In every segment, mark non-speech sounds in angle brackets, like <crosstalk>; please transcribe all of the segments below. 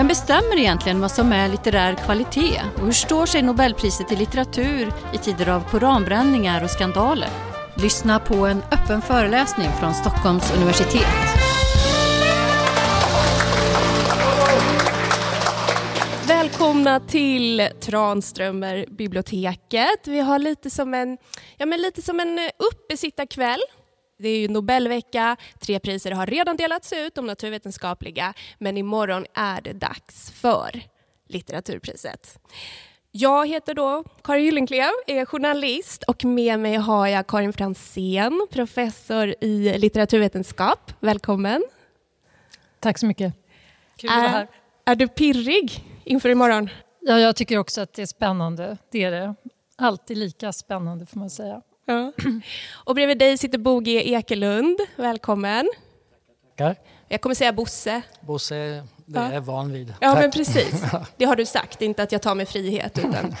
Vem bestämmer egentligen vad som är litterär kvalitet? Och hur står sig Nobelpriset i litteratur i tider av koranbränningar och skandaler? Lyssna på en öppen föreläsning från Stockholms universitet. Välkomna till Tranströmer biblioteket. Vi har lite som en, ja men lite som en uppesittarkväll. Det är ju Nobelvecka, tre priser har redan delats ut, de naturvetenskapliga, men imorgon är det dags för litteraturpriset. Jag heter då Karin Gyllenklev, är journalist och med mig har jag Karin Fransén, professor i litteraturvetenskap. Välkommen. Tack så mycket. Kul att vara här. Är du pirrig inför imorgon? Ja, jag tycker också att det är spännande. Det är det. Alltid lika spännande får man säga. Ja. <clears throat> Och bredvid dig sitter Bo G Ekelund. Välkommen. Tackar. Jag kommer säga Bosse. Bosse, det är jag van vid. Ja, Tack. men precis. <laughs> Det har du sagt, inte att jag tar mig frihet. Utan.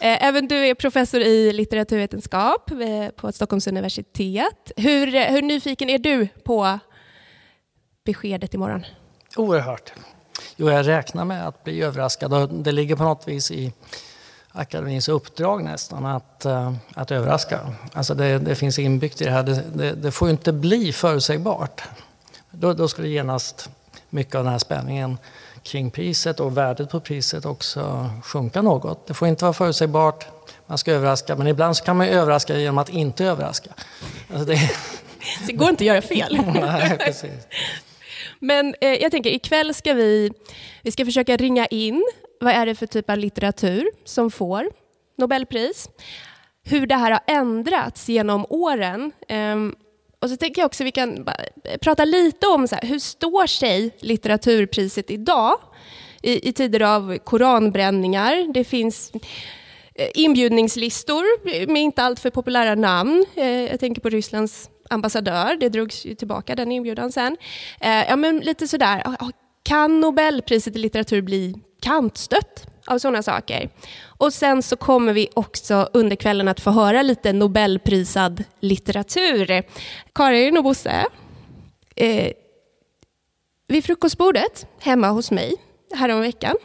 Eh, även du är professor i litteraturvetenskap på Stockholms universitet. Hur, hur nyfiken är du på beskedet imorgon? Oerhört. Jo, jag räknar med att bli överraskad. Det ligger på något vis i akademins uppdrag nästan att, uh, att överraska. Alltså det, det, finns inbyggt i det här. Det, det, det får ju inte bli förutsägbart. Då, då skulle genast mycket av den här spänningen kring priset och värdet på priset också sjunka något. Det får inte vara förutsägbart, man ska överraska, men ibland så kan man överraska genom att inte överraska. Alltså det... <laughs> det går inte att göra fel. <laughs> Nej, precis. Men eh, jag tänker ikväll ska vi, vi ska försöka ringa in vad är det för typ av litteratur som får Nobelpris? Hur det här har ändrats genom åren. Ehm, och så tänker jag också vi kan prata lite om så här, hur står sig litteraturpriset idag i, i tider av koranbränningar. Det finns eh, inbjudningslistor med inte alltför populära namn. Eh, jag tänker på Rysslands ambassadör, det drogs ju tillbaka den inbjudan sen. Eh, ja, men lite sådär, kan Nobelpriset i litteratur bli kantstött av sådana saker? Och sen så kommer vi också under kvällen att få höra lite Nobelprisad litteratur. Karin och Bosse, eh, vid frukostbordet hemma hos mig häromveckan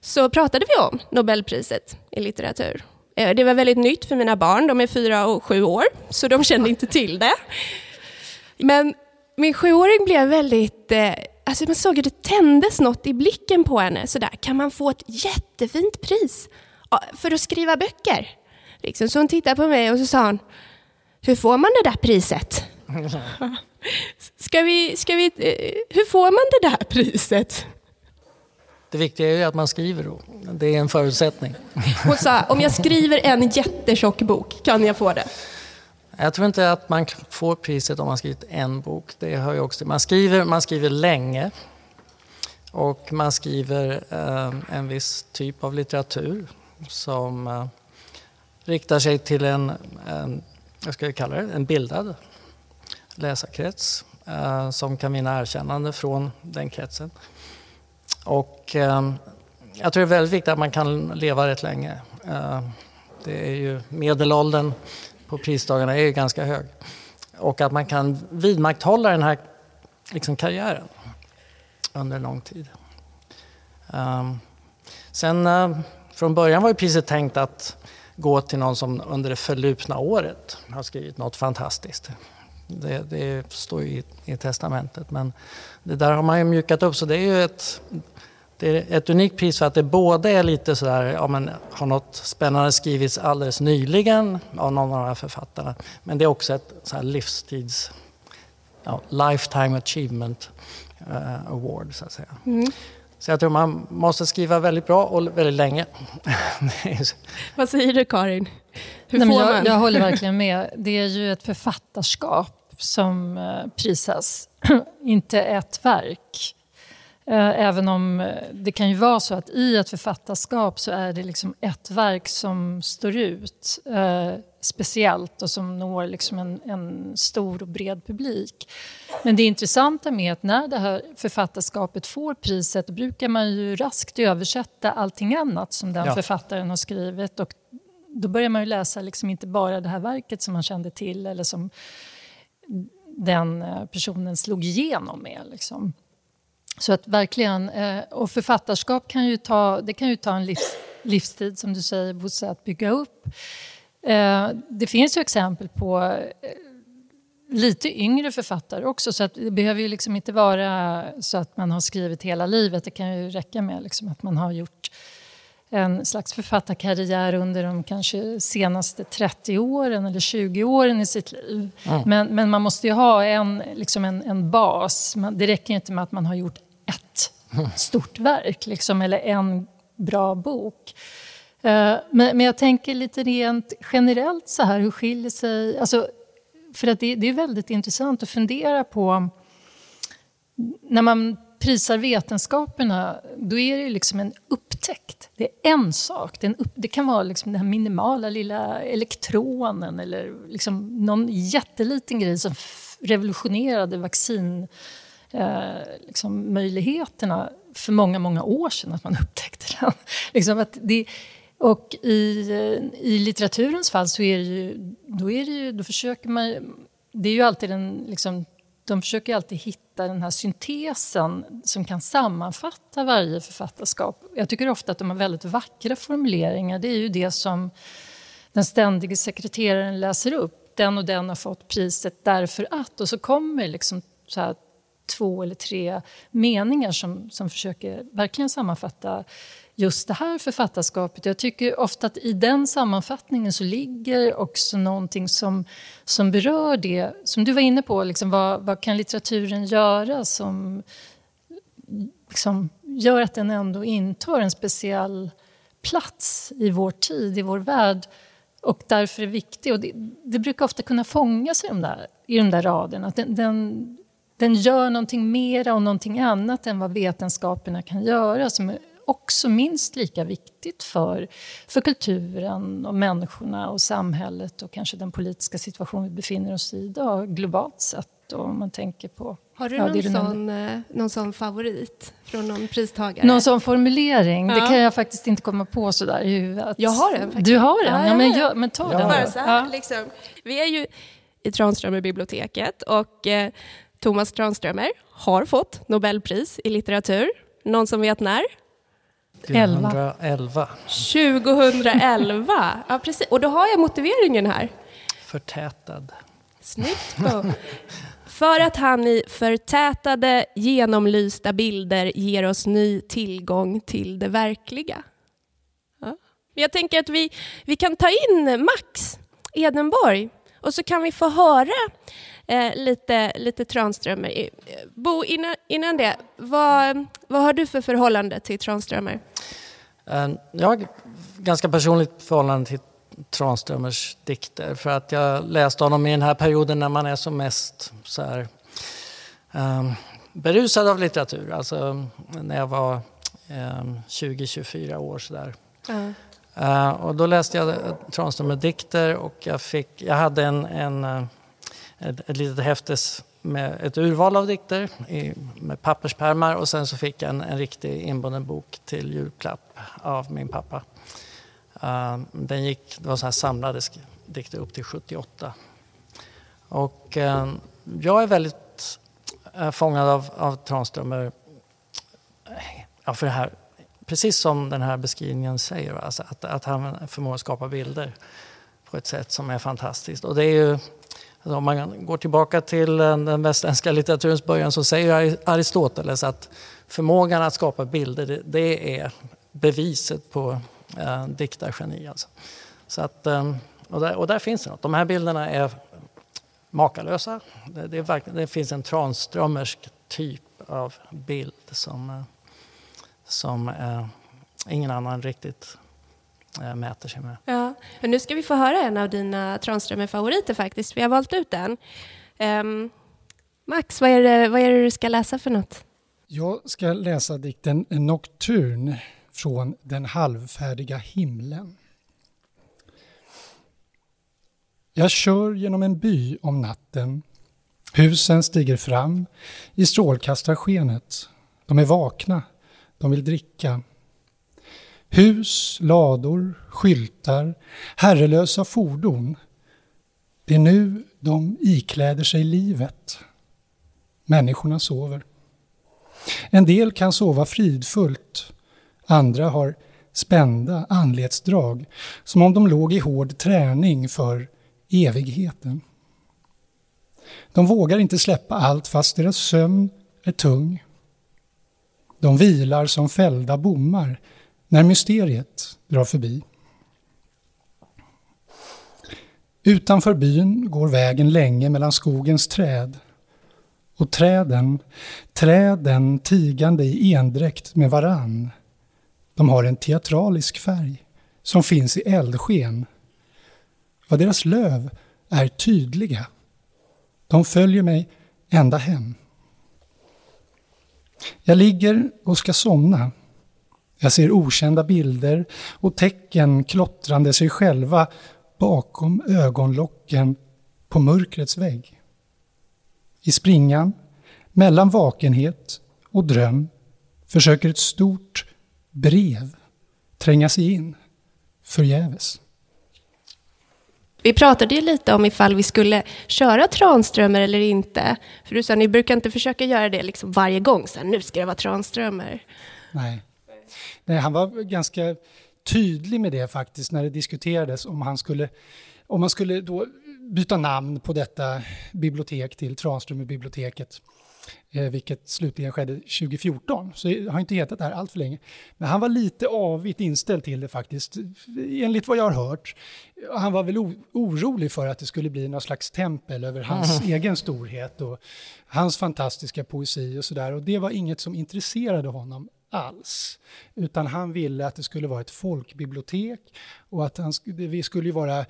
så pratade vi om Nobelpriset i litteratur. Eh, det var väldigt nytt för mina barn, de är fyra och sju år, så de kände inte till det. Men min sjuåring blev väldigt eh, alltså man såg hur det tändes något i blicken på henne. Sådär, kan man få ett jättefint pris för att skriva böcker? Liksom, så hon tittade på mig och så sa hon, hur får man det där priset? <laughs> Ska vi, ska vi, hur får man det där priset? Det viktiga är ju att man skriver då. Det är en förutsättning. Hon sa, om jag skriver en jättetjock bok, kan jag få det? Jag tror inte att man får priset om man skrivit en bok. Det hör jag också man, skriver, man skriver länge och man skriver eh, en viss typ av litteratur som eh, riktar sig till en, en, jag ska kalla det, en bildad läsarkrets eh, som kan vinna erkännande från den kretsen. Och eh, jag tror det är väldigt viktigt att man kan leva rätt länge. Eh, det är ju medelåldern på prisdagarna är ju ganska hög. Och att man kan vidmakthålla den här liksom, karriären under lång tid. Um, sen uh, från början var ju priset tänkt att gå till någon som under det förlupna året har skrivit något fantastiskt. Det, det står ju i, i, testamentet men det där har man ju mjukat upp så det är ju ett det är ett unikt pris för att det både är lite sådär, ja men har något spännande skrivits alldeles nyligen av någon av de här författarna. Men det är också ett så här livstids, ja, lifetime achievement uh, award så att säga. Mm. Så jag tror man måste skriva väldigt bra och väldigt länge. <laughs> Vad säger du Karin? Hur Nej, får jag, man? jag håller verkligen med. Det är ju ett författarskap som uh, prisas, <clears throat> inte ett verk. Även om det kan ju vara så att i ett författarskap så är det liksom ett verk som står ut eh, speciellt och som når liksom en, en, stor och bred publik. Men det intressanta med att när det här författarskapet får priset brukar man ju raskt översätta allting annat som den ja. författaren har skrivit. Och då börjar man ju läsa liksom inte bara det här verket som man kände till eller som den personen slog igenom med. Liksom. Så att verkligen, eh, och författarskap kan ju ta, det kan ju ta en livs, livstid som du säger Bosse, att bygga upp. Eh, det finns ju exempel på eh, lite yngre författare också så att det behöver ju liksom inte vara så att man har skrivit hela livet. Det kan ju räcka med liksom att man har gjort en slags författarkarriär under de kanske senaste 30 åren eller 20 åren i sitt liv. Mm. Men, men man måste ju ha en, liksom en, en bas. Man, det räcker inte med att man har gjort ett stort verk liksom, eller en bra bok. Eh, men, men jag tänker lite rent generellt så här, hur skiljer sig... Alltså, för att det, det är väldigt intressant att fundera på när man prisar vetenskaperna, då är det liksom en upptäckt. Det är en sak. Det, en upp, det kan vara liksom den här minimala lilla elektronen eller liksom någon jätteliten grej som revolutionerade vaccin eh, liksom möjligheterna för många, många år sedan, att man upptäckte den. <laughs> liksom att det, och i, eh, i litteraturens fall så är det ju, då, är det ju, då försöker man... Det är ju alltid en liksom, de försöker alltid hitta den här syntesen som kan sammanfatta varje författarskap. Jag tycker ofta att de har väldigt vackra formuleringar. Det är ju det som den ständige sekreteraren läser upp. Den och den har fått priset därför att. Och så kommer liksom så här två eller tre meningar som, som försöker verkligen sammanfatta just det här författarskapet. Jag tycker ofta att i den sammanfattningen så ligger också någonting som, som berör det, som du var inne på, liksom, vad, vad kan litteraturen göra som liksom, gör att den ändå intar en speciell plats i vår tid, i vår värld och därför är viktig. Och det, det brukar ofta kunna fångas i de där, i de där raderna. Den, den, den gör någonting mera och någonting annat än vad vetenskaperna kan göra som också minst lika viktigt för, för kulturen och människorna och samhället och kanske den politiska situation vi befinner oss i idag globalt sett. Om man tänker på har du, ja, någon, sån, eh, någon sån favorit från någon pristagare? Någon sån formulering? Ja. Det kan jag faktiskt inte komma på sådär i huvudet. Jag har en. Faktiskt. Du har en? Ja, men, jag, men ta den. Bara så här, liksom. Vi är ju i Tranströmer biblioteket och eh, Thomas Tranströmer har fått Nobelpris i litteratur. Någon som vet när? 2011. 2011, ja precis. Och då har jag motiveringen här. Förtätad. Snyggt Bo. För att han i förtätade, genomlysta bilder ger oss ny tillgång till det verkliga. Ja. Jag tänker att vi, vi kan ta in Max Edenborg och så kan vi få höra eh, lite, lite Tranströmer. Bo, innan, innan det, vad, vad har du för förhållande till Tranströmer? Eh, jag har ganska personligt förhållande till Tranströmers dikter för att jag läste honom i den här perioden när man är som mest så här, um, berusad av litteratur. Alltså när jag var um, 20-24 år sådär. Mm. Uh, och då läste jag Tranströmer dikter och jag, fick, jag hade en, en ett, ett litet häftes med ett urval av dikter i, med papperspärmar och sen så fick jag en, en riktig inbunden bok till julklapp av min pappa. Uh, den gick, det var så här samlade dikter upp till 78. Och uh, jag är väldigt uh, fångad av, av Tranströmer, eh, ja, för det här, precis som den här beskrivningen säger, alltså att, att han förmår skapa bilder på ett sätt som är fantastiskt. Och det är ju Alltså om man går tillbaka till den västerländska litteraturens början så säger Aristoteles att förmågan att skapa bilder det är beviset på eh, diktargeni. Alltså. Så att, eh, och, där, och där finns det något. De här bilderna är makalösa. Det, det, är det finns en tranströmersk typ av bild som, eh, som eh, ingen annan riktigt mäter sig med. Ja, men nu ska vi få höra en av dina Tranströmer-favoriter faktiskt. Vi har valt ut den. Um, Max, vad är, det, vad är det du ska läsa för något? Jag ska läsa dikten Nocturn från Den halvfärdiga himlen. Jag kör genom en by om natten. Husen stiger fram i strålkastarskenet. De är vakna, de vill dricka. Hus, lador, skyltar, herrelösa fordon. Det är nu de ikläder sig livet. Människorna sover. En del kan sova fridfullt. Andra har spända anletsdrag, som om de låg i hård träning för evigheten. De vågar inte släppa allt fast deras sömn är tung. De vilar som fällda bommar när mysteriet drar förbi. Utanför byn går vägen länge mellan skogens träd. Och träden, träden tigande i endräkt med varann. De har en teatralisk färg som finns i eldsken. Vad deras löv är tydliga. De följer mig ända hem. Jag ligger och ska somna. Jag ser okända bilder och tecken klottrande sig själva bakom ögonlocken på mörkrets vägg. I springan, mellan vakenhet och dröm, försöker ett stort brev tränga sig in förgäves. Vi pratade ju lite om ifall vi skulle köra Tranströmer eller inte. För du sa, ni brukar inte försöka göra det liksom varje gång, så här, nu ska det vara Tranströmer. Nej. Nej, han var ganska tydlig med det faktiskt när det diskuterades om han skulle, om man skulle då byta namn på detta bibliotek till Tranströmerbiblioteket. Eh, vilket slutligen skedde 2014, så det har inte hetat det här allt för länge. Men han var lite avigt inställd till det faktiskt, enligt vad jag har hört. Han var väl orolig för att det skulle bli någon slags tempel över hans mm. egen storhet och hans fantastiska poesi och sådär. Och det var inget som intresserade honom alls. Utan han ville att det skulle vara ett folkbibliotek och att han, det skulle vara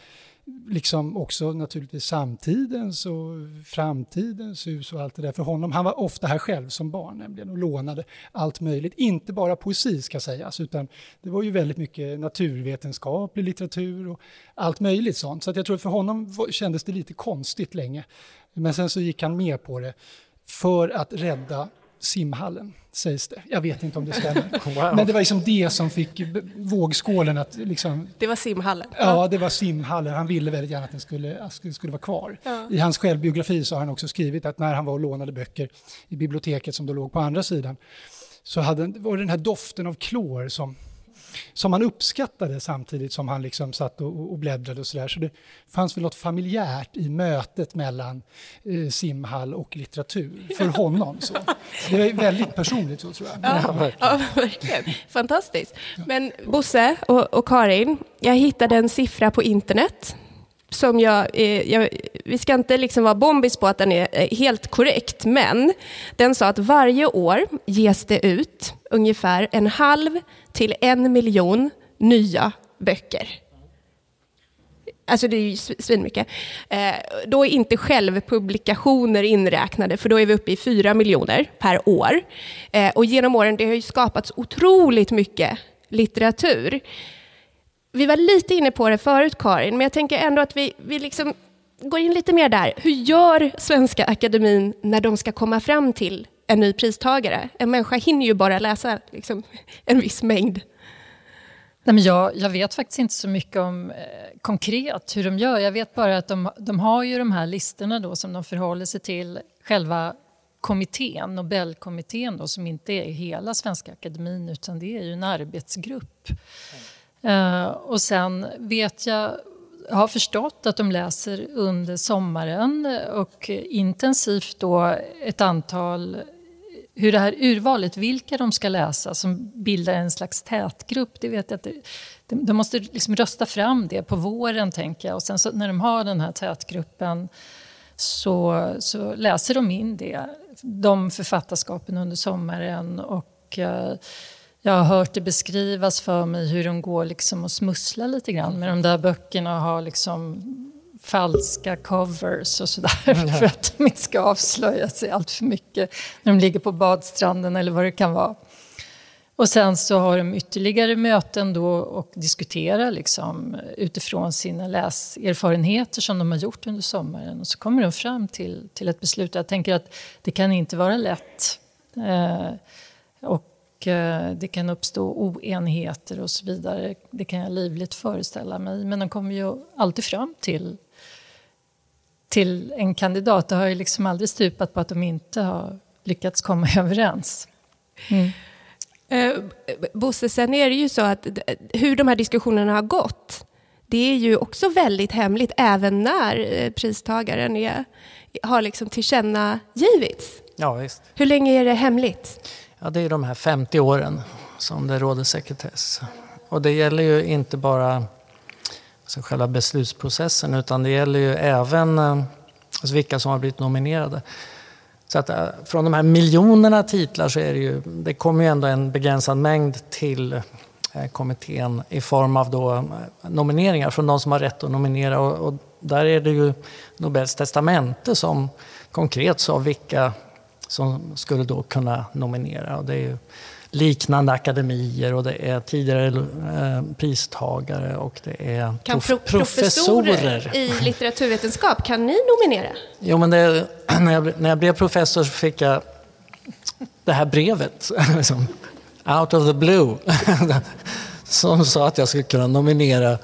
liksom också naturligtvis samtidens och framtidens hus och allt det där för honom. Han var ofta här själv som barn nämligen och lånade allt möjligt. Inte bara poesi ska sägas, utan det var ju väldigt mycket naturvetenskaplig litteratur och allt möjligt sånt. Så att jag tror att för honom kändes det lite konstigt länge. Men sen så gick han med på det för att rädda simhallen, sägs det. Jag vet inte om det stämmer. <laughs> Wow. Men det var liksom det som fick vågskålen att... Liksom, det var simhallen? Ja, det var simhallen. Han ville väldigt gärna att den skulle, skulle vara kvar. Ja. I hans självbiografi så har han också skrivit att när han var och lånade böcker i biblioteket som då låg på andra sidan så hade, var det den här doften av klor som som han uppskattade samtidigt som han liksom satt och, och bläddrade och sådär. Så det fanns väl något familjärt i mötet mellan eh, simhall och litteratur för honom. Så. Det är väldigt personligt så tror jag. Ja, ja, verkligen. Fantastiskt. Men Bosse och, och Karin, jag hittade en siffra på internet som jag, eh, jag, vi ska inte liksom vara bombis på att den är eh, helt korrekt, men den sa att varje år ges det ut ungefär en halv till en miljon nya böcker. Alltså det är ju svinmycket. Eh, då är inte självpublikationer inräknade, för då är vi uppe i fyra miljoner per år. Eh, och genom åren det har ju skapats otroligt mycket litteratur. Vi var lite inne på det förut, Karin, men jag tänker ändå att vi, vi liksom går in lite mer där. Hur gör Svenska Akademin när de ska komma fram till en ny pristagare? En människa hinner ju bara läsa liksom, <laughs> en viss mängd. Nej, men jag, jag vet faktiskt inte så mycket om eh, konkret hur de gör. Jag vet bara att de, de har ju de här listorna då som de förhåller sig till själva kommittén, Nobelkommittén då, som inte är hela Svenska Akademin utan det är ju en arbetsgrupp. Mm. Uh, och sen vet jag jag har förstått att de läser under sommaren och intensivt då ett antal hur det här urvalet, vilka de ska läsa som bildar en slags tätgrupp, det vet jag att det, de måste liksom rösta fram det på våren, tänker jag. Och sen så, när de har den här tätgruppen så, så läser de in det, de författarskapen under sommaren. Och eh, jag har hört det beskrivas för mig hur de går liksom och smusslar lite grann med de där böckerna och har liksom falska covers och sådär mm. <laughs> för att de inte ska avslöja sig allt för mycket när de ligger på badstranden eller vad det kan vara. Och sen så har de ytterligare möten då och diskuterar liksom utifrån sina läserfarenheter som de har gjort under sommaren. Och så kommer de fram till, till ett beslut. Jag tänker att det kan inte vara lätt. Eh, och eh, det kan uppstå oenigheter och så vidare. Det kan jag livligt föreställa mig. Men de kommer ju alltid fram till till en kandidat. Det har ju liksom aldrig stupat på att de inte har lyckats komma <laughs> överens. Mm. Eh, Bosse, sen är det ju så att hur de här diskussionerna har gått, det är ju också väldigt hemligt, även när eh, pristagaren är, har liksom tillkännagivits. Ja, visst. Hur länge är det hemligt? Ja, det är de här 50 åren som det råder sekretess. Och det gäller ju inte bara alltså själva beslutsprocessen utan det gäller ju även eh, alltså vilka som har blivit nominerade. Så att eh, från de här miljonerna titlar så är det ju, det kommer ju ändå en begränsad mängd till eh, kommittén i form av då nomineringar från de som har rätt att nominera och, och där är det ju Nobels testamente som konkret sa vilka som skulle då kunna nominera. Och det är ju liknande akademier och det är tidigare eh, pristagare och det är kan prof professorer. i litteraturvetenskap, kan ni nominera? Jo, men det, <clears throat> när, jag, när jag blev professor så fick jag det här brevet, <laughs> liksom, out of the blue, <laughs> som sa att jag skulle kunna nominera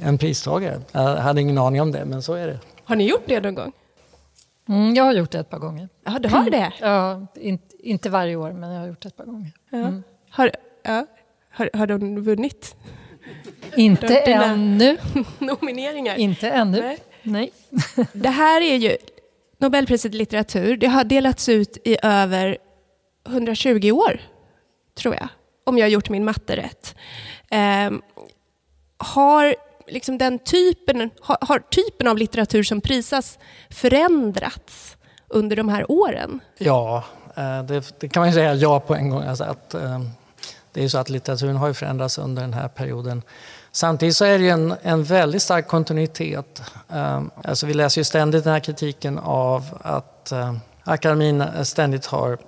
en pristagare. Jag hade ingen aning om det, men så är det. Har ni gjort det någon gång? Mm, jag har gjort det ett par gånger. Ja, du har det? Ja, in, inte varje år, men jag har gjort det ett par gånger. Mm. Har, ja. har, har de vunnit? Inte de, ännu. <laughs> nomineringar? Inte ännu. Nej. Nej. det här är ju Nobelpriset i litteratur. Det har delats ut i över 120 år, tror jag. Om jag har gjort min matte rätt. Eh, har liksom den typen, har, har, typen av litteratur som prisas förändrats under de här åren? Ja, eh, det, det kan man ju säga ja på en gång. Alltså att, eh, det är så att litteraturen har förändrats under den här perioden. Samtidigt så är det ju en, en väldigt stark kontinuitet. Eh, alltså vi läser ju ständigt den här kritiken av att akademin ständigt har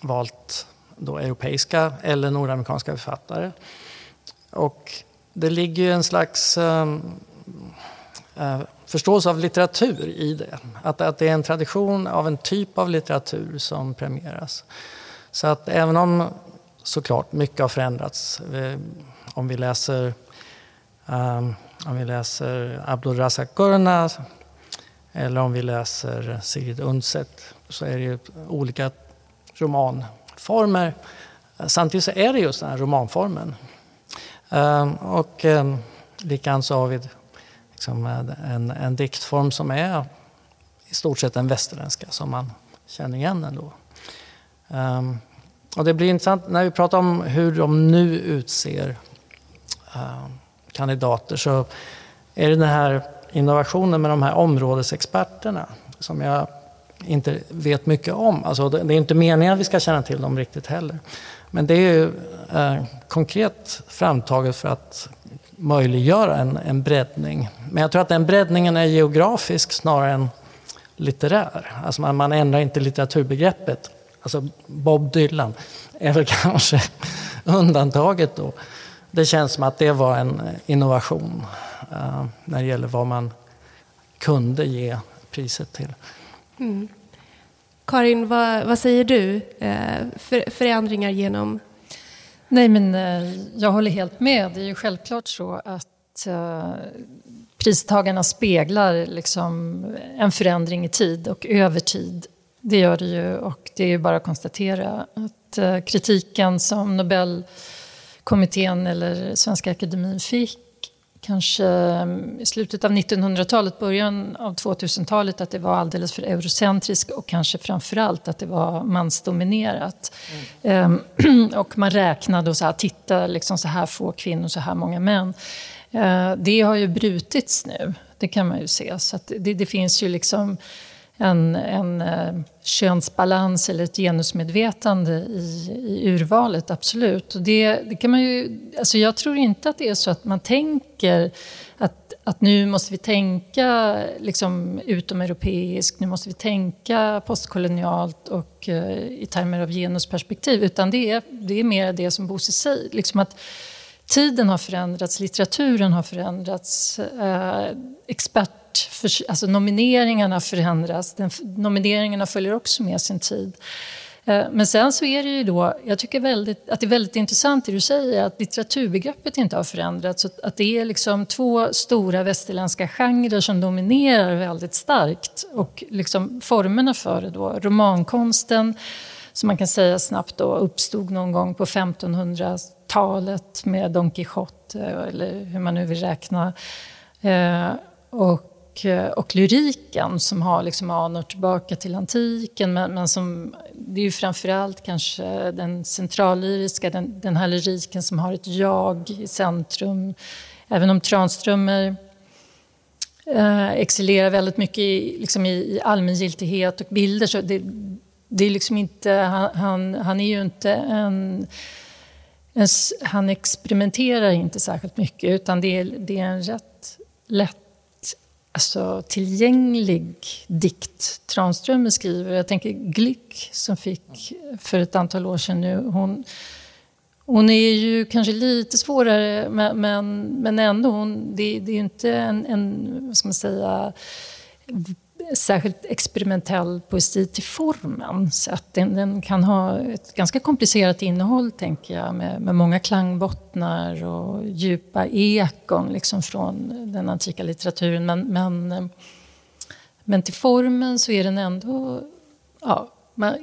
valt då europeiska eller nordamerikanska författare. Och det ligger ju en slags ehm, eh, förståelse av litteratur i det. Att, att det är en tradition av en typ av litteratur som premieras. Så att även om såklart mycket har förändrats. Vi, om vi läser um, om vi läser Abdulrazak Gurna eller om vi läser Sigrid Undset så är det ju olika romanformer. Samtidigt så är det just den här romanformen Ehm, och ehm, likadant så har vi liksom en, en diktform som är i stort sett den västerländska som man känner igen ändå. Um, och det blir intressant när vi pratar om hur de nu utser kandidater så är det den här innovationen med de här områdesexperterna som jag inte vet mycket om. Alltså det är inte meningen att vi ska känna till dem riktigt heller. Men det är ju eh, konkret framtaget för att möjliggöra en, en breddning. Men jag tror att den breddningen är geografisk snarare än litterär. Alltså man, man ändrar inte litteraturbegreppet. Alltså Bob Dylan är väl <laughs> kanske undantaget då. Det känns som att det var en eh, innovation eh, när det gäller vad man kunde ge priset till. Mm. Karin, vad, vad säger du? Eh, för, förändringar genom... Nej, men eh, jag håller helt med. Det är ju självklart så att eh, pristagarna speglar liksom en förändring i tid och över tid. Det gör det ju och det är ju bara att konstatera att kritiken som Nobelkommittén eller Svenska Akademin fick kanske mm, i slutet av 1900-talet, början av 2000-talet att det var alldeles för eurocentriskt och kanske framförallt att det var mansdominerat. Mm. <clears throat> och man räknade och sa, titta, liksom så här få kvinnor, så här många män. Uh, det har ju brutits nu, det kan man ju se. Så det, det, finns ju liksom en, en eh, könsbalans eller ett genusmedvetande i, i urvalet, absolut. Och det, det, kan man ju, alltså jag tror inte att det är så att man tänker att, att nu måste vi tänka liksom utomeuropeiskt, nu måste vi tänka postkolonialt och uh, i termer av genusperspektiv, utan det är, det är mer det som Bosse säger, liksom att tiden har förändrats, litteraturen har förändrats, eh, expert för, alltså nomineringarna förändras. Den, nomineringarna följer också med sin tid. Eh, men sen så är det ju då, jag tycker väldigt, att det är väldigt intressant det du säger, att litteraturbegreppet inte har förändrats. Att det är liksom två stora västerländska genrer som dominerar väldigt starkt. Och liksom formerna för det då, romankonsten, som man kan säga snabbt då uppstod någon gång på 1500-talet med Don Quijote, eh, eller hur man nu vill räkna. Eh, och och, eh, och lyriken som har liksom anor tillbaka till antiken, men, men som, det är ju framförallt kanske den centrallyriska, den, den här lyriken som har ett jag i centrum. Även om Tranströmer eh, excellerar väldigt mycket i, liksom i, i allmängiltighet och bilder. Så det, det är liksom inte, han, han, han är ju inte en, en, Han experimenterar inte särskilt mycket utan det är, det är en rätt lätt alltså, tillgänglig dikt Tranströmer skriver. Jag tänker Glück som fick för ett antal år sedan nu. Hon, hon är ju kanske lite svårare, men, men, men ändå. Hon, det, det är ju inte en, en, vad ska man säga, särskilt experimentell poesi till formen. Så att den, den, kan ha ett ganska komplicerat innehåll, tänker jag, med, med många klangbottnar och djupa ekon liksom, från den antika litteraturen. Men, men, men till formen så är den ändå ja,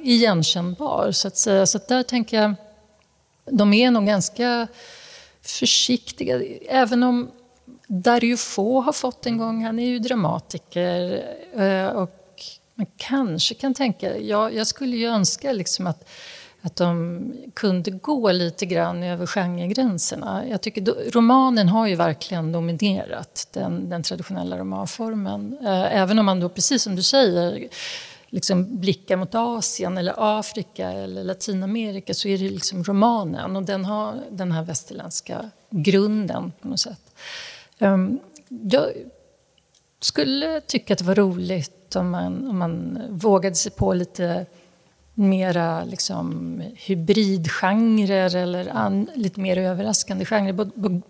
igenkännbar, så att säga. Så att där tänker jag de är nog ganska försiktiga. Även om Dario Fo har fått en gång, han är ju dramatiker. Eh, och man kanske kan tänka, jag, jag skulle ju önska liksom att, att de kunde gå lite grann över genregränserna. Jag tycker romanen har ju verkligen dominerat den, den traditionella romanformen. Eh, även om man då, precis som du säger, liksom blickar mot Asien eller Afrika eller Latinamerika så är det liksom romanen och den har den här västerländska grunden på något sätt. Um, jag skulle tycka att det var roligt om man, om man vågade sig på lite mera liksom, hybridgenrer eller an, lite mer överraskande genrer.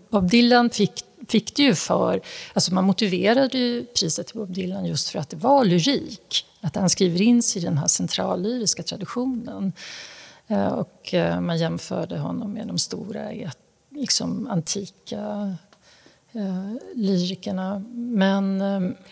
Bob Dylan fick, fick det ju för... Alltså man motiverade ju priset till Bob Dylan just för att det var lyrik. Att han skriver in sig i den här centrallyriska traditionen. Eh, och eh, man jämförde honom med de stora liksom, antika eh, lyrikerna. Men,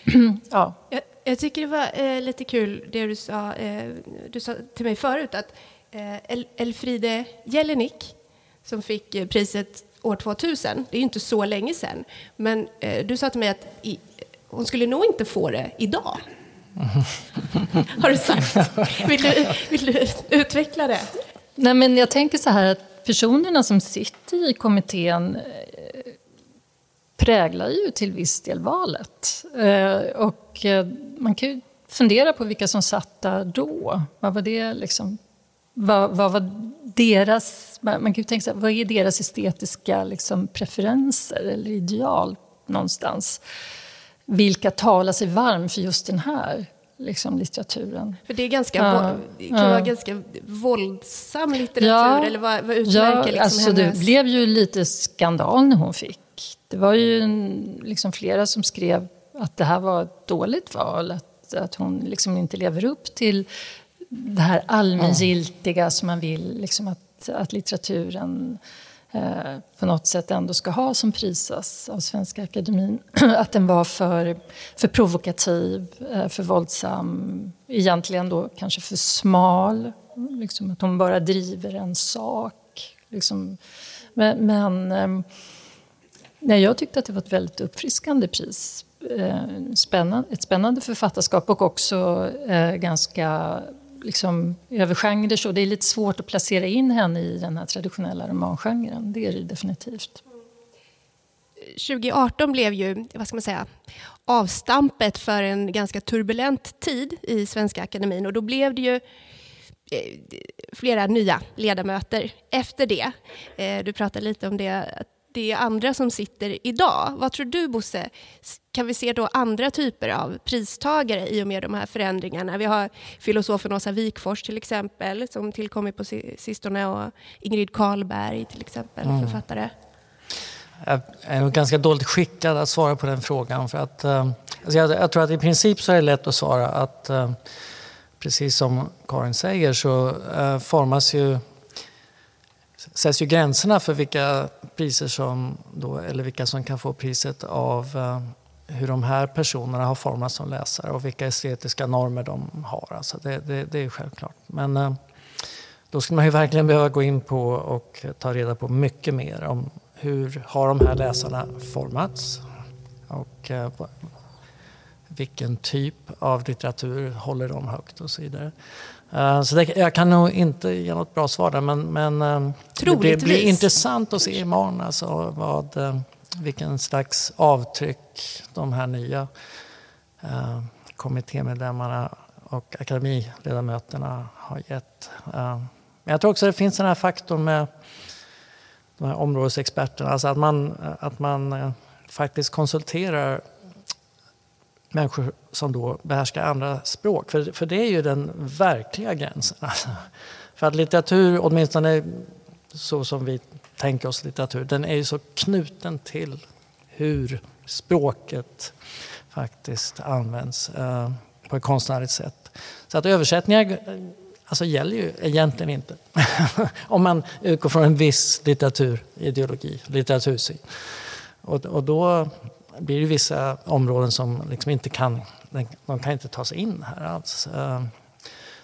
<clears throat> ja. Jag, jag, tycker det var eh, lite kul det du sa, eh, du sa till mig förut att eh, El Elfride Jelinek som fick priset år 2000, det är ju inte så länge sedan, men du sa till mig att i, hon skulle nog inte få det idag. <laughs> Har du sagt. Vill du, vill du utveckla det? Nej, men jag tänker så här att personerna som sitter i kommittén eh, präglar ju till viss del valet. Eh, och eh, man kan ju fundera på vilka som satt där då. Vad var det liksom? Vad, vad var deras... Man kan ju tänka sig, vad är deras estetiska liksom, preferenser eller ideal någonstans? vilka talar sig varm för just den här liksom, litteraturen. För det är ganska, ja, kan ja. vara ganska våldsam litteratur, ja, eller vad, vad utmärker ja, liksom alltså hennes... Det blev ju lite skandal när hon fick. Det var ju en, liksom flera som skrev att det här var ett dåligt val, att, att hon liksom inte lever upp till det här allmängiltiga som man vill, liksom att, att litteraturen Eh, på något sätt ändå ska ha som prisas av Svenska Akademin. <clears throat> Att den var för, för provokativ, eh, för våldsam, egentligen då kanske för smal. Liksom att hon bara driver en sak. Liksom. Men, men ehm, nej, jag tyckte att det var ett väldigt uppfriskande pris. Eh, spännande, ett spännande författarskap och också eh, ganska liksom, över genrer. Så det är lite svårt att placera in henne i den här traditionella romangenren. Det är det definitivt. 2018 blev ju, vad ska man säga, avstampet för en ganska turbulent tid i Svenska Akademin och då blev det ju eh, flera nya ledamöter efter det. Du pratade lite om det, det är andra som sitter idag. Vad tror du, Bosse? Kan vi se då andra typer av pristagare i och med de här förändringarna? Vi har filosofen Åsa Wikfors till exempel, som tillkommit på sistone, och Ingrid Karlberg till exempel, mm. författare. Jag är nog ganska dåligt skickad att svara på den frågan. För att, eh, alltså jag, jag, tror att i princip så är det lätt att svara att eh, precis som Karin säger så eh, formas ju sätts ju gränserna för vilka priser som då, eller vilka som kan få priset av eh, hur de här personerna har formats som läsare och vilka estetiska normer de har. Alltså det, det, det är självklart. Men eh, då skulle man ju verkligen behöva gå in på och ta reda på mycket mer om hur har de här läsarna formats och eh, vilken typ av litteratur håller de högt och så vidare. Uh, så det, jag kan nog inte ge något bra svar där men, men uh, det blir, intressant att se imorgon alltså vad, uh, vilken slags avtryck de här nya uh, kommittémedlemmarna och akademiledamöterna har gett. men jag tror också det finns den här faktorn med de här områdesexperterna, alltså att man, att man faktiskt konsulterar människor som då behärskar andra språk. För, för det är ju den verkliga gränsen. <laughs> Alltså. För att litteratur, åtminstone så som vi tänker oss litteratur, den är ju så knuten till hur språket faktiskt används eh, på ett konstnärligt sätt. Så att översättningar eh, alltså, gäller ju egentligen inte. <laughs> Om man utgår från en viss litteraturideologi, litteratursyn. Och, och då blir det vissa områden som liksom inte kan, de kan inte ta sig in här alls. Eh,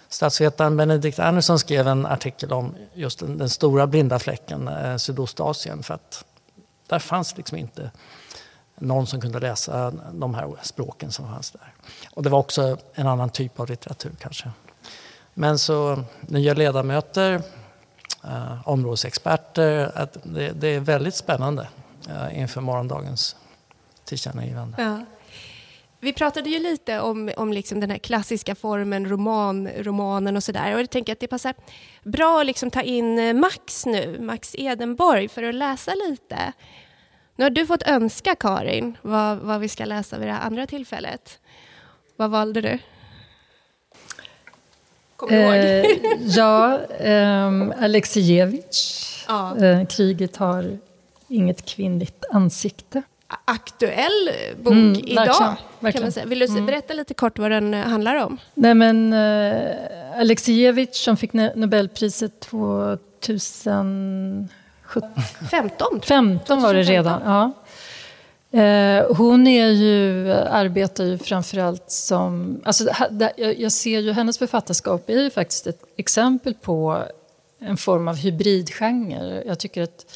statsvetaren Benedikt Andersson skrev en artikel om just den, den stora blinda fläcken, eh, Sydostasien, för att där fanns liksom inte någon som kunde läsa de här språken som fanns där. Och det var också en annan typ av litteratur kanske. Men så nya ledamöter, eh, områdesexperter, att det, det, är väldigt spännande eh, inför morgondagens tillkännagivande. Ja. Vi pratade ju lite om, om liksom den här klassiska formen, roman, romanen och sådär. Och jag tänker att det passar bra att liksom ta in eh, Max nu, Max Edenborg, för att läsa lite. Nu har du fått önska, Karin, vad, vad vi ska läsa vid det andra tillfället. Vad valde du? Kommer du eh, ja, eh, Alexievich. Ja. Eh, kriget har inget kvinnligt ansikte aktuell bok mm, idag. Verkligen, verkligen. Kan man säga. Vill du mm. berätta lite kort vad den eh, handlar om? Nej, men, uh, Alexievich som fick Nobelpriset 2017. 15? 15 var det redan, ja. Uh, hon är ju, arbetar ju framförallt som... Alltså, jag ser ju hennes författarskap är ju faktiskt ett exempel på en form av hybridgenre. Jag tycker att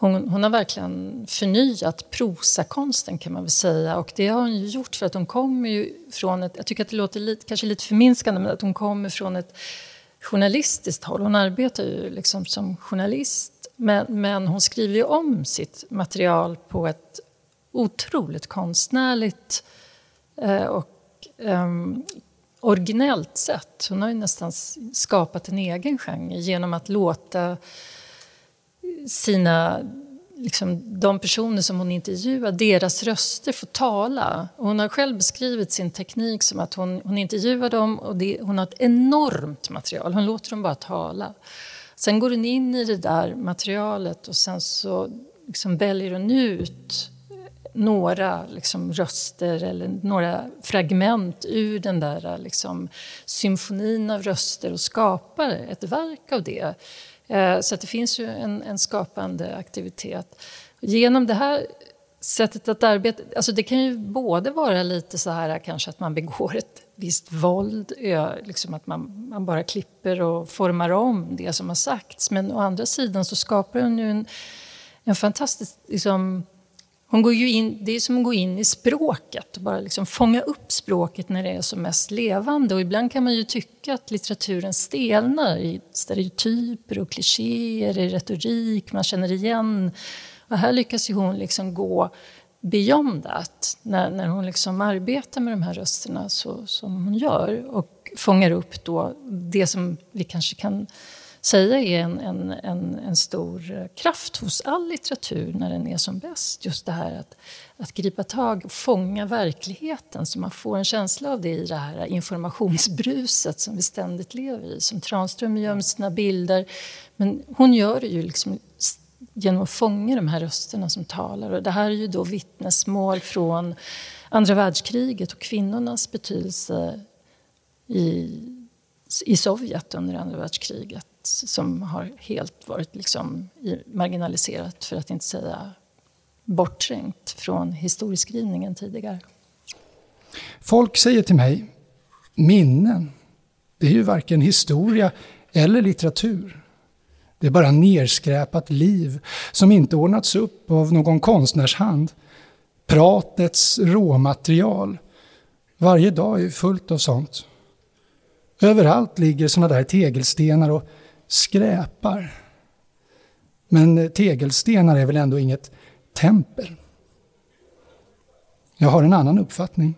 hon, hon, har verkligen förnyat prosakonsten kan man väl säga. Och det har hon ju gjort för att hon kommer ju från ett, jag tycker att det låter lite, kanske lite förminskande, men att hon kommer från ett journalistiskt håll. Hon arbetar ju liksom som journalist, men, men hon skriver ju om sitt material på ett otroligt konstnärligt eh, och eh, originellt sätt. Hon har ju nästan skapat en egen genre genom att låta sina liksom, de personer som hon intervjuar, deras röster får tala. hon har själv beskrivit sin teknik som att hon, hon intervjuar dem och det, hon har ett enormt material. Hon låter dem bara tala. Sen går hon in i det där materialet och sen så liksom väljer hon ut några liksom, röster eller några fragment ur den där liksom, symfonin av röster och skapar ett verk av det. Eh, så det finns ju en, en, skapande aktivitet. Genom det här sättet att arbeta... Alltså det kan ju både vara lite så här kanske att man begår ett visst våld, liksom att man, man bara klipper och formar om det som har sagts. Men å andra sidan så skapar hon ju en, en fantastisk liksom, hon går ju in, det är som att gå in i språket och bara liksom fånga upp språket när det är som mest levande. Och ibland kan man ju tycka att litteraturen stelnar i stereotyper och klichéer, i retorik, man känner igen. Och här lyckas ju hon liksom gå beyond that, när, när hon liksom arbetar med de här rösterna så, som hon gör och fångar upp då det som vi kanske kan säga är en, en, en, en, stor kraft hos all litteratur när den är som bäst. Just det här att, att gripa tag och fånga verkligheten så man får en känsla av det i det här informationsbruset som vi ständigt lever i. Som Tranström gör med sina bilder. Men hon gör det ju liksom genom att fånga de här rösterna som talar. Och det här är ju då vittnesmål från andra världskriget och kvinnornas betydelse i, i Sovjet under andra världskriget som har helt varit liksom marginaliserat, för att inte säga bortträngt från historieskrivningen tidigare. Folk säger till mig, minnen, det är ju varken historia eller litteratur. Det är bara nerskräpat liv som inte ordnats upp av någon konstnärshand. Pratets råmaterial. Varje dag är fullt av sånt. Överallt ligger sådana där tegelstenar och skräpar. Men tegelstenar är väl ändå inget tempel? Jag har en annan uppfattning.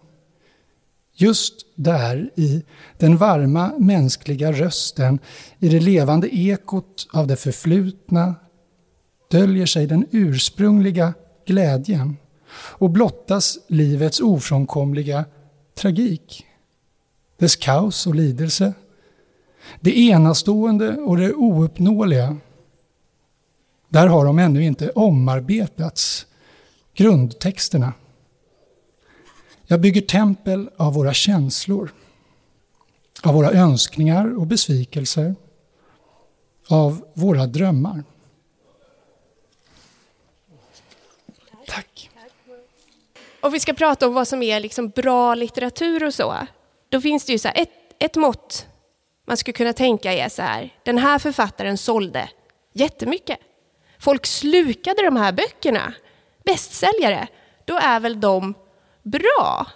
Just där i den varma mänskliga rösten, i det levande ekot av det förflutna, döljer sig den ursprungliga glädjen och blottas livets ofrånkomliga tragik. Dess kaos och lidelse. Det enastående och det ouppnåeliga. Där har de ännu inte omarbetats, grundtexterna. Jag bygger tempel av våra känslor, av våra önskningar och besvikelser, av våra drömmar. Tack. Och vi ska prata om vad som är liksom bra litteratur och så. Då finns det ju så ett, ett mått man skulle kunna tänka är så här, den här författaren sålde jättemycket. Folk slukade de här böckerna, bästsäljare. Då är väl de bra.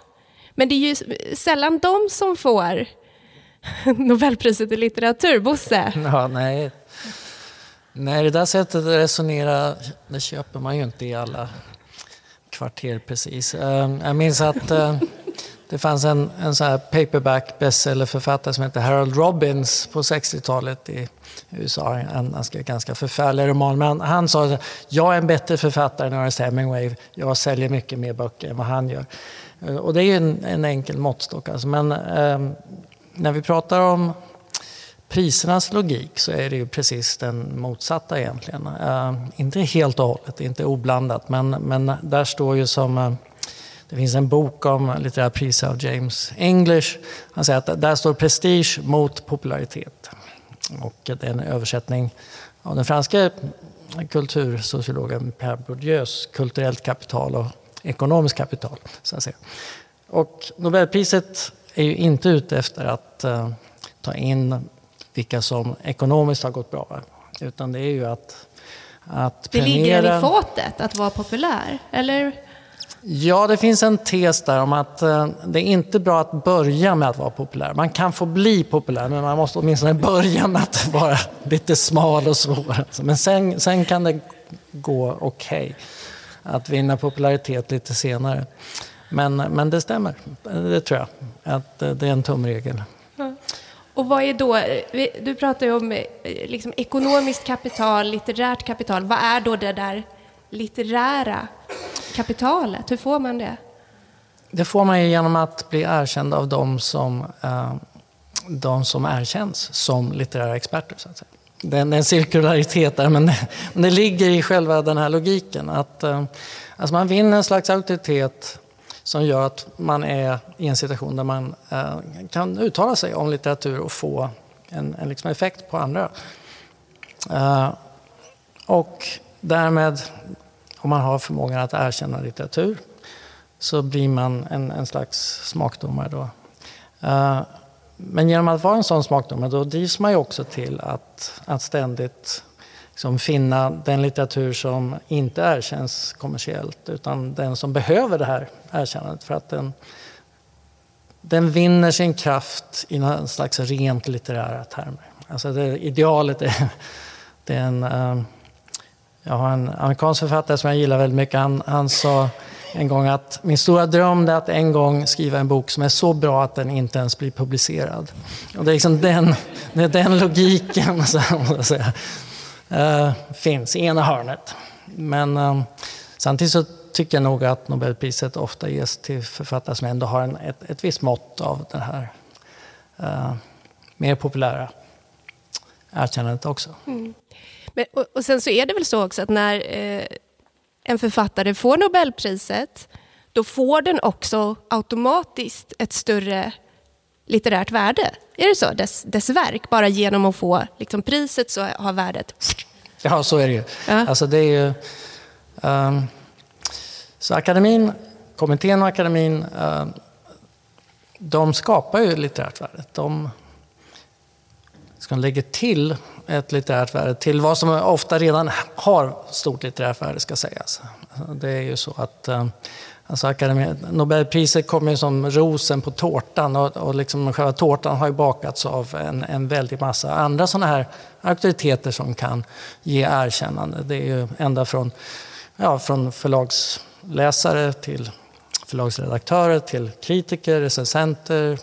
Men det är ju sällan de som får <laughs> Nobelpriset i litteratur, Bosse. Ja, nej. nej, det där sättet att resonera det köper man ju inte i alla kvarter precis. Ehm, jag minns att ehm, det fanns en, en sån här paperback bestsellerförfattare som hette Harold Robbins på 60-talet i USA. Han, han skrev ganska förfärliga romaner. Men han sa att jag är en bättre författare än Ernest Hemingway. Jag säljer mycket mer böcker än vad han gör. Eh, och det är ju en, en enkel måttstock. Alltså. Men eh, när vi pratar om prisernas logik så är det ju precis den motsatta egentligen. Eh, inte helt och hållet, inte oblandat, men, men där står ju som eh, det finns en bok om litterära priser av James English. Han säger att där står prestige mot popularitet. Och det är en översättning av den franska kultursociologen Pierre Bourdieus kulturellt kapital och ekonomiskt kapital. Så att säga. Och Nobelpriset är ju inte ute efter att uh, ta in vilka som ekonomiskt har gått bra. Utan det är ju att, att Det ligger en i fatet att vara populär, eller? Ja, det finns en tes där om att eh, det är inte bra att börja med att vara populär. Man kan få bli populär, men man måste åtminstone <laughs> börja med att vara lite smal och svår. Alltså, men sen, sen kan det gå okej okay att vinna popularitet lite senare. Men, men det stämmer, det tror jag. Att det är en tumregel. Och vad är då, du pratar ju om eh, liksom ekonomiskt kapital, litterärt kapital. Vad är då det där litterära kapitalet? Hur får man det? Det får man ju genom att bli erkänd av de som, eh, de som erkänns som litterära experter. Så att säga. Det är en cirkularitet där, men det, men det ligger i själva den här logiken. Att eh, alltså man vinner en slags auktoritet som gör att man är i en situation där man eh, kan uttala sig om litteratur och få en, en liksom effekt på andra. Och därmed, om man har förmågan att erkänna litteratur, så blir man en, en slags smakdomare då. Eh, men genom att vara en sån smakdomare då drivs man ju också till att, att ständigt liksom finna den litteratur som inte erkänns kommersiellt utan den som behöver det här erkännandet för att den, den vinner sin kraft i någon slags rent litterära termer. Alltså det, idealet är, det är en... Eh, jag har en amerikansk författare som jag gillar väldigt mycket. Han, han sa en gång att min stora dröm är att en gång skriva en bok som är så bra att den inte ens blir publicerad. Och det är liksom den, det är den logiken. <laughs> Så, säga eh, finns i ena hörnet. Men uh, samtidigt så tycker jag nog att Nobelpriset ofta ges till författare som ändå har en, ett, ett visst mått av det här uh, mer populära erkännandet också. Mm. Men, och, och, sen så är det väl så också att när eh, en författare får Nobelpriset då får den också automatiskt ett större litterärt värde. Är det så? Dess, dess verk, bara genom att få liksom, priset så har värdet... Ja, så är det ju. Ja. Alltså, det är ju um, så akademin, kommittén och akademin, uh, de skapar ju litterärt värde. De ska lägga till ett litterärt värde till vad som ofta redan har stort litterärt värde ska sägas. Det är ju så att eh, Alltså Akademi, Nobelpriset kommer ju som rosen på tårtan och, och liksom själva tårtan har ju bakats av en, en väldig massa andra sådana här auktoriteter som kan ge erkännande. Det är ju ända från, ja, från förlagsläsare till förlagsredaktörer till kritiker, recensenter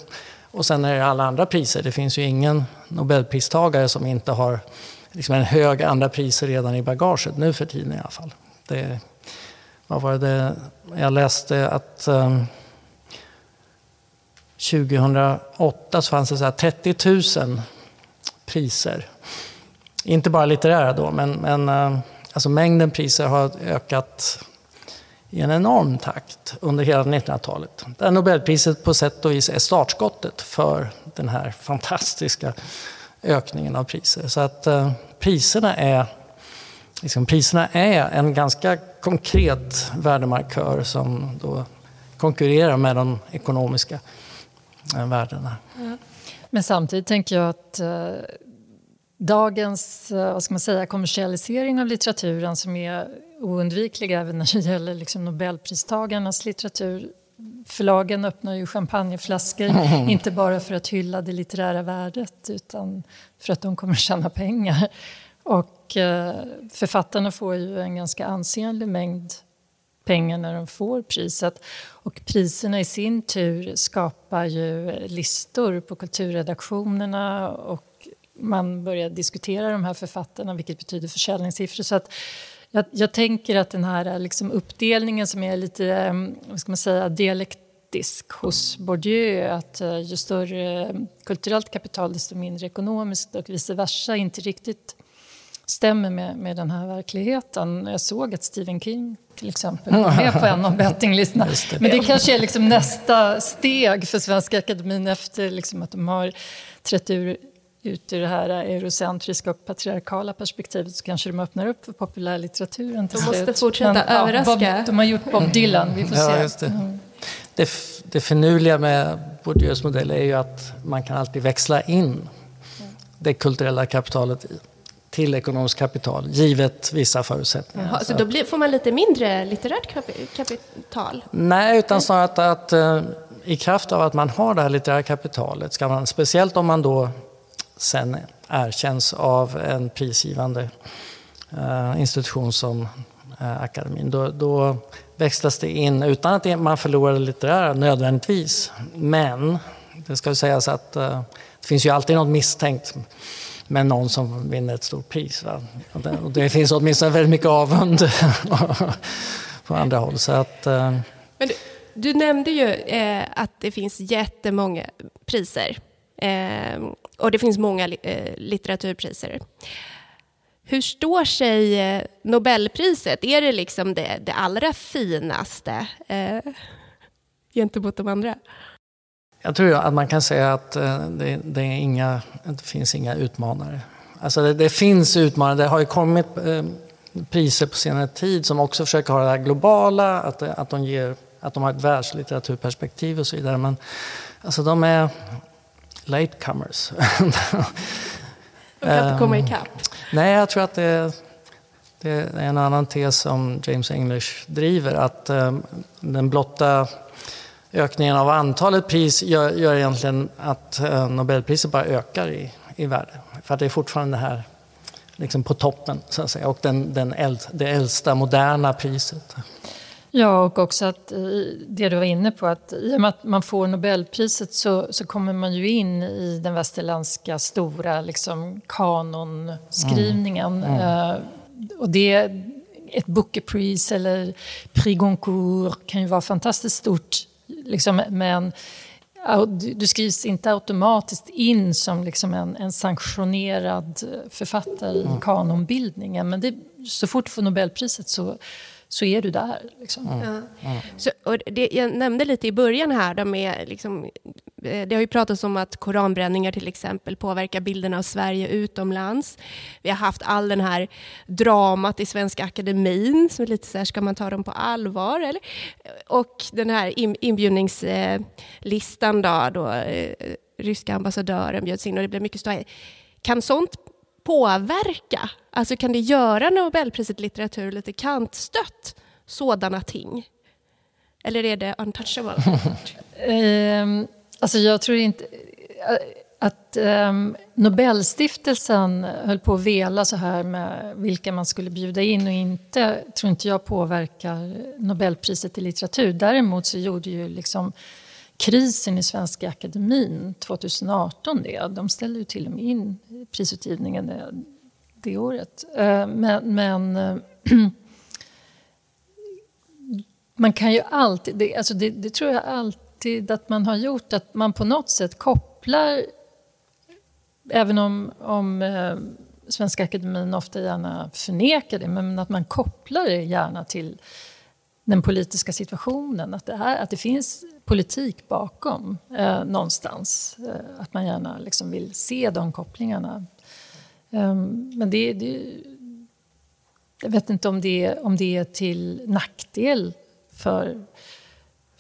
och sen är det alla andra priser. Det finns ju ingen Nobelpristagare som inte har liksom en hög andra priser redan i bagaget, nu för tiden i alla fall. Det, vad var det? Jag läste att ehm, um, 2008 så fanns det så 30 000 priser. Inte bara litterära då, men, men ehm, alltså mängden priser har ökat i en enorm takt under hela 1900-talet. Där Nobelpriset på sätt och vis är startskottet för den här fantastiska ökningen av priser. Så att eh, priserna är liksom, priserna är en ganska konkret värdemarkör som då konkurrerar med de ekonomiska eh, värdena. Men samtidigt tänker jag att eh, dagens eh, vad ska man säga, kommersialisering av litteraturen som är oundviklig även när det gäller liksom Nobelpristagarnas litteratur Förlagen öppnar ju champagneflaskor, mm. <laughs> inte bara för att hylla det litterära värdet utan för att de kommer tjäna pengar. Och eh, författarna får ju en ganska ansenlig mängd pengar när de får priset. Och priserna i sin tur skapar ju listor på kulturredaktionerna och man börjar diskutera de här författarna, vilket betyder försäljningssiffror. Så att jag, jag tänker att den här liksom uppdelningen som är lite vad ska man säga, dialektisk hos Bourdieu, att eh, ju större kulturellt kapital desto mindre ekonomiskt och vice versa, inte riktigt stämmer med, med den här verkligheten. Jag såg att Stephen King till exempel var med på en av bettinglistorna. Men det kanske är liksom nästa steg för Svenska Akademin efter liksom att de har trätt ur, ut ur det här eurocentriska och patriarkala perspektivet så kanske de öppnar upp för populärlitteraturen till De måste slut. fortsätta Men, överraska. Ja, Bob, de har gjort Bob Dylan, vi får ja, se. Det. Mm. Det, det finurliga med Bourdieus modell är ju att man kan alltid växla in det kulturella kapitalet i till ekonomiskt kapital, givet vissa förutsättningar. Jaha, så då blir, får man lite mindre litterärt kapital? Nej, utan snarare att, att uh, i kraft av att man har det här litterära kapitalet, ska man, speciellt om man då sen erkänns av en prisgivande eh, institution som eh, akademin, då, då växlas det in utan att man förlorar det litterära nödvändigtvis. Men det ska sägas att eh, det finns ju alltid något misstänkt med någon som vinner ett stort pris. Va? Och, det, och det finns åtminstone väldigt mycket avund <laughs> på andra håll. Så att, eh. Men du, du, nämnde ju eh, att det finns jättemånga priser. Eh, och det finns många eh, litteraturpriser. Hur står sig eh, Nobelpriset? Är det liksom det, det allra finaste eh, gentemot de andra? Jag tror att man kan säga att eh, det, det, är inga, det finns inga utmanare. Alltså det, det, finns utmanare. Det har ju kommit priser på senare tid som också försöker ha det här globala, att, att, de, ger, att de har ett världslitteraturperspektiv och så vidare. Men alltså de är latecomers. <laughs> de kan inte komma ikapp? Nej, jag tror att det, det är en annan tes som James English driver. Att um, den blotta ökningen av antalet pris gör, gör egentligen att eh, Nobelpriset bara ökar i, i värde. För att det är fortfarande här liksom på toppen, så att säga. Och den, den äld, det äldsta, moderna priset. Ja, och också att det du var inne på, att i och med att man får Nobelpriset så, så kommer man ju in i den västerländska stora liksom, kanonskrivningen. Mm. Mm. Uh, och det, ett Booker-pris eller Prix Goncourt kan ju vara fantastiskt stort liksom, men du skrivs inte automatiskt in som liksom en, en sanktionerad författare i mm. kanonbildningen. Men det, så fort du får Nobelpriset så, så är du där. Liksom. Mm. Mm. Så, och det, jag nämnde lite i början här, de är liksom, eh, det har ju pratats om att koranbränningar till exempel påverkar bilden av Sverige utomlands. Vi har haft all den här dramat i Svenska Akademin, så lite så här, ska man ta dem på allvar? Eller? Och den här inbjudningslistan då, då eh, ryska ambassadören bjöds in och det blev mycket ståhej. kan sånt påverka? Alltså kan det göra Nobelpriset i litteratur lite kantstött, sådana ting? Eller är det untouchable? um, <laughs> alltså jag tror inte eh, att um, Nobelstiftelsen höll på att vela så här med vilka man skulle bjuda in och inte tror inte jag påverkar Nobelpriset i litteratur. Däremot så gjorde ju liksom krisen i Svenska Akademin 2018 det. De ställde ju till och med in prisutgivningen det, det året. Eh, men, men eh, <clears throat> man kan ju alltid, det, alltså det, det tror jag alltid att man har gjort, att man på något sätt kopplar även om, om Svenska Akademin ofta gärna förnekar det, men att man kopplar det gärna till den politiska situationen. Att det, här, att det finns politik bakom eh, någonstans. Eh, att man gärna liksom vill se de kopplingarna. Eh, men det, det, jag vet inte om det, om det är till nackdel för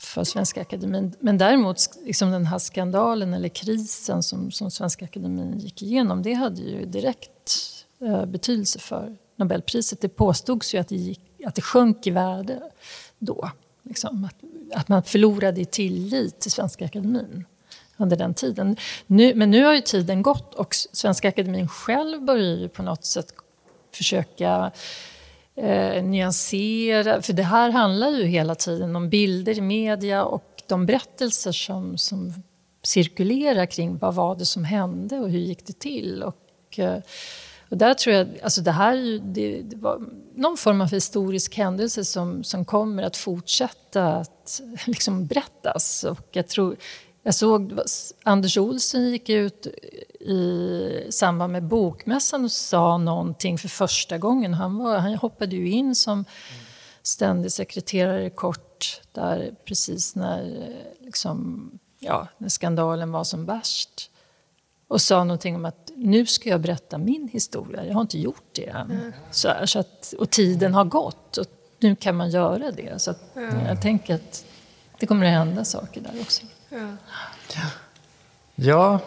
för Svenska Akademin. Men däremot liksom den här skandalen eller krisen som, som Svenska Akademin gick igenom, det hade ju direkt eh, betydelse för Nobelpriset. Det påstods ju att det, gick, att det sjönk i värde då. Liksom, att, att man förlorade i tillit till Svenska Akademin under den tiden. Nu, men nu har ju tiden gått och Svenska Akademin själv börjar ju på något sätt försöka eh, nyansera. För det här handlar ju hela tiden om bilder i media och de berättelser som, som cirkulerar kring vad var det som hände och hur gick det till. Och, eh, och där tror jag, alltså det här det, det var någon form av historisk händelse som, som kommer att fortsätta att <laughs> liksom berättas. Och jag tror, jag såg Anders Olsson gick ut i samband med Bokmässan och sa någonting för första gången. Han, var, han hoppade ju in som ständig sekreterare kort där precis när, eh, liksom, ja, när skandalen var som värst. Och sa någonting om att nu ska jag berätta min historia. Jag har inte gjort det än. Mm. Så, så att, och tiden har gått och nu kan man göra det. Så att, mm. jag tänker att det kommer att hända saker där också. Ja. ja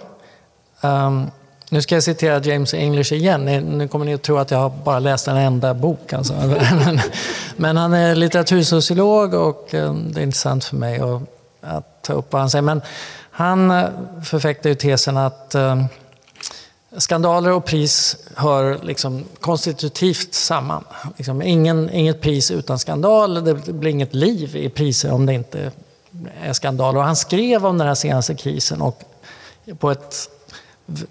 um, nu ska jag citera James English igen. Nu kommer ni att tro att jag bara läst en enda bok. Alltså. <laughs> Men, han är litteratursociolog och um, det är intressant för mig att, att, ta upp vad han säger. Men han eh, förfäktar ju tesen att eh, skandaler och pris hör liksom konstitutivt samman. Liksom ingen, inget pris utan skandal. Det blir inget liv i priser om det inte är skandaler. Och han skrev om den här senaste krisen och på ett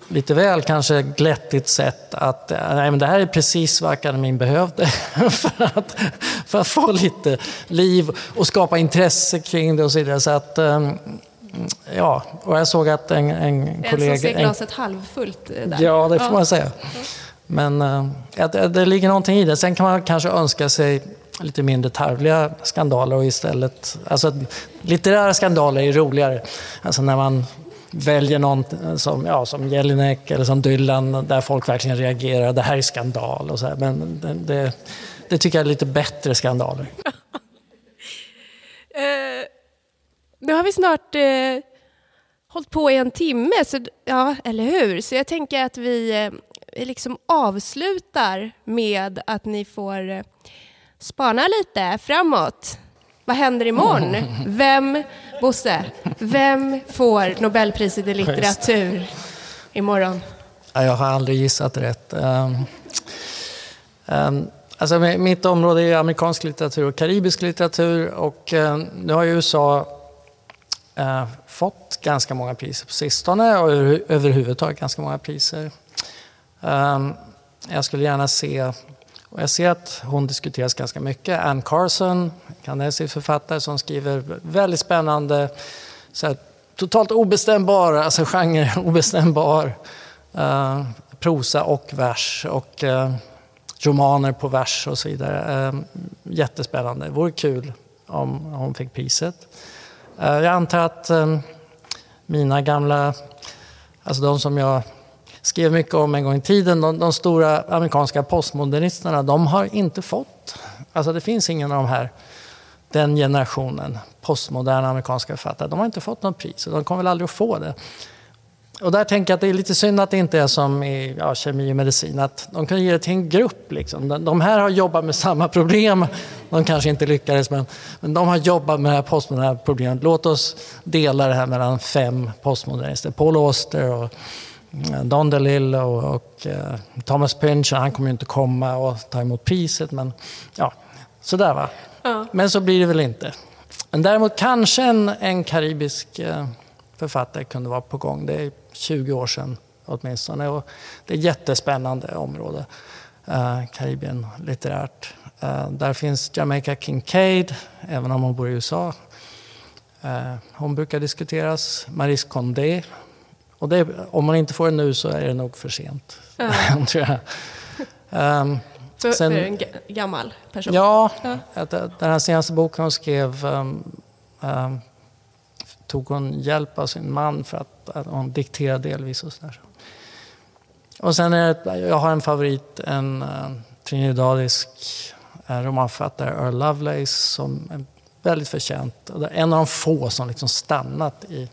lite väl kanske glättigt sätt att nej, men det här är precis vad akademin behövde <laughs> för att, för att få lite liv och skapa intresse kring det och så vidare. Så att, eh, ja, och jag såg att en, en kollega... En som ser glaset halvfullt eh, där. Ja, det får man säga. Men äh, det, det ligger någonting i det. Sen kan man kanske önska sig lite mindre tarvliga skandaler och istället... Alltså, litterära skandaler är roligare. Alltså när man väljer någon som, ja, som Jelinek eller som Dylan där folk verkligen reagerar. Det här är skandal och så här. Men det, det, det, tycker jag är lite bättre skandaler. uh, <laughs> nu har vi snart uh, hållit på i en timme, så, ja, eller hur? Så jag tänker att vi uh, liksom avslutar med att ni får spana lite framåt. Vad händer imorgon? <laughs> Vem, Bosse, vem får Nobelpriset i litteratur imorgon? Jag har aldrig gissat rätt. Um, um, alltså mitt område är amerikansk litteratur och karibisk litteratur och uh, nu har USA eh, fått ganska många priser på sistone och överhuvudtaget ganska många priser. Eh, jag skulle gärna se och jag ser att hon diskuteras ganska mycket. Anne Carson, kanadensisk författare som skriver väldigt spännande, så här, totalt obestämbar, alltså genre <laughs> obestämbar eh, prosa och vers och eh, romaner på vers och så vidare. Ehm, jättespännande. Det vore kul om hon fick priset. Eh, jag antar att ehm, mina gamla, alltså de som jag skrev mycket om en gång i tiden. De, de, stora amerikanska postmodernisterna, de har inte fått, alltså det finns ingen av de här, den generationen postmoderna amerikanska författare, de har inte fått något pris och de kommer väl aldrig att få det och där tänker jag att det är lite synd att det inte är som i ja, kemi och medicin, att de kan ge det till en grupp. Liksom. De här har jobbat med samma problem, de kanske inte lyckades, men, men de har jobbat med det här postmoderna problemet. Låt oss dela det här mellan fem postmodernister. Paul Auster och eh, Don DeLillo och, och uh, Thomas Pynchon, han kommer ju inte komma och ta emot priset, men ja, sådär va. Ja. Men så blir det väl inte. Men däremot kanske en, en karibisk uh, författare kunde vara på gång. Det är 20 år sedan åtminstone. Och det är ett jättespännande område, eh, Karibien litterärt. Eh, där finns Jamaica Kincaid, även om hon bor i USA. Eh, hon brukar diskuteras. Maris Condé. Och det, om man inte får det nu så är det nog för sent. Ja. <laughs> tror jag. Um, för, sen, för en gammal person? Ja, ja. den här senaste boken hon skrev um, um, tog hon hjälp av sin man för att, att hon dikterade delvis och sådär. Och sen är det, jag har en favorit, en uh, trinidadisk uh, romanförfattare, Earl Lovelace, som är väldigt förtjänt. En av de få som liksom stannat i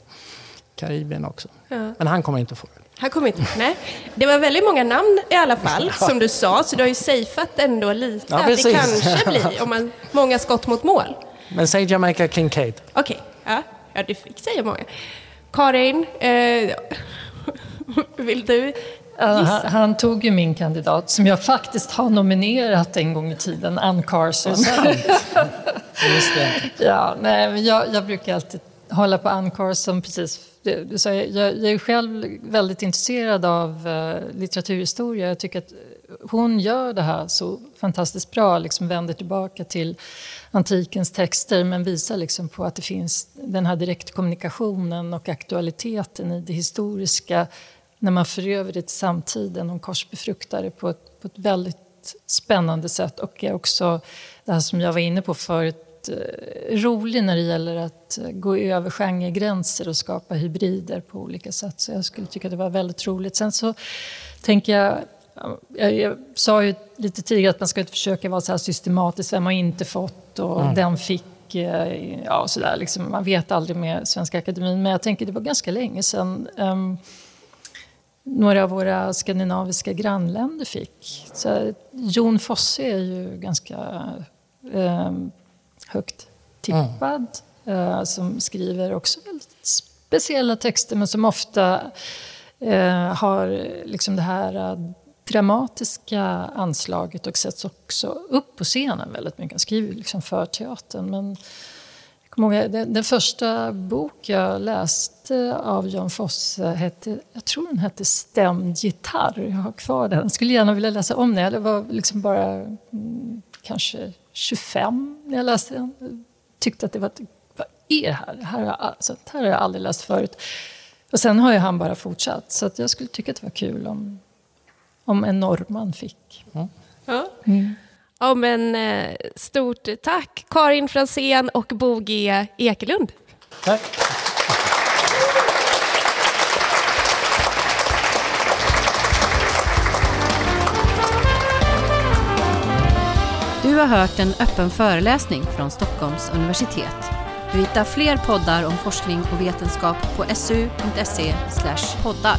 Karibien också. Ja. Men han kommer inte få det. Han kommer inte, nej. Det var väldigt många namn i alla fall, <laughs> ja. som du sa, så du har ju safeat ändå lite ja, att det kanske blir, om man, många skott mot mål. Men säg Jamaica Kincaid. Okej, okay. ja. Ja, du fick säga många. Karin, eh, <laughs> vill du gissa? Han, han, tog ju min kandidat, som jag faktiskt har nominerat en gång i tiden, Ann Carson. Just det. <laughs> Ja, nej, men jag, jag brukar alltid hålla på Ann Carson, precis. Du, sa, jag, jag är själv väldigt intresserad av uh, litteraturhistoria. Jag tycker att hon gör det här så fantastiskt bra, liksom vänder tillbaka till antikens texter men visar liksom på att det finns den här direktkommunikationen och aktualiteten i det historiska när man för över det till samtiden om korsbefruktare på ett, på ett väldigt spännande sätt och är också det här som jag var inne på förut eh, rolig när det gäller att eh, gå över genregränser och skapa hybrider på olika sätt. Så jag skulle tycka det var väldigt roligt. Sen så tänker jag jag, jag, sa ju lite tidigare att man ska inte försöka vara så här systematisk, vem har inte fått och mm. den fick, eh, ja sådär liksom. Man vet aldrig med Svenska Akademin, men jag tänker det var ganska länge sedan um, några av våra skandinaviska grannländer fick. Så Jon Fosse är ju ganska um, högt tippad, mm. uh, som skriver också väldigt speciella texter, men som ofta uh, har liksom det här dramatiska anslaget och sätts också upp på scenen väldigt mycket. Han skriver liksom för teatern. Men jag den, den, första bok jag läste av Jan Fosse hette, jag tror den hette Stämd gitarr. Jag har kvar den. Jag skulle gärna vilja läsa om den. Jag var liksom bara mm, kanske 25 när jag läste den. Jag tyckte att det var, vad är det här? Det här, har jag, alltså, det här har jag aldrig läst förut. Och sen har ju han bara fortsatt. Så att jag skulle tycka att det var kul om om en norrman fick. Mm. Ja. Mm. ja, men eh, stort tack Karin Fransén och Bo G Ekelund. Tack. Du har hört en öppen föreläsning från Stockholms universitet. Du hittar fler poddar om forskning och vetenskap på su.se poddar.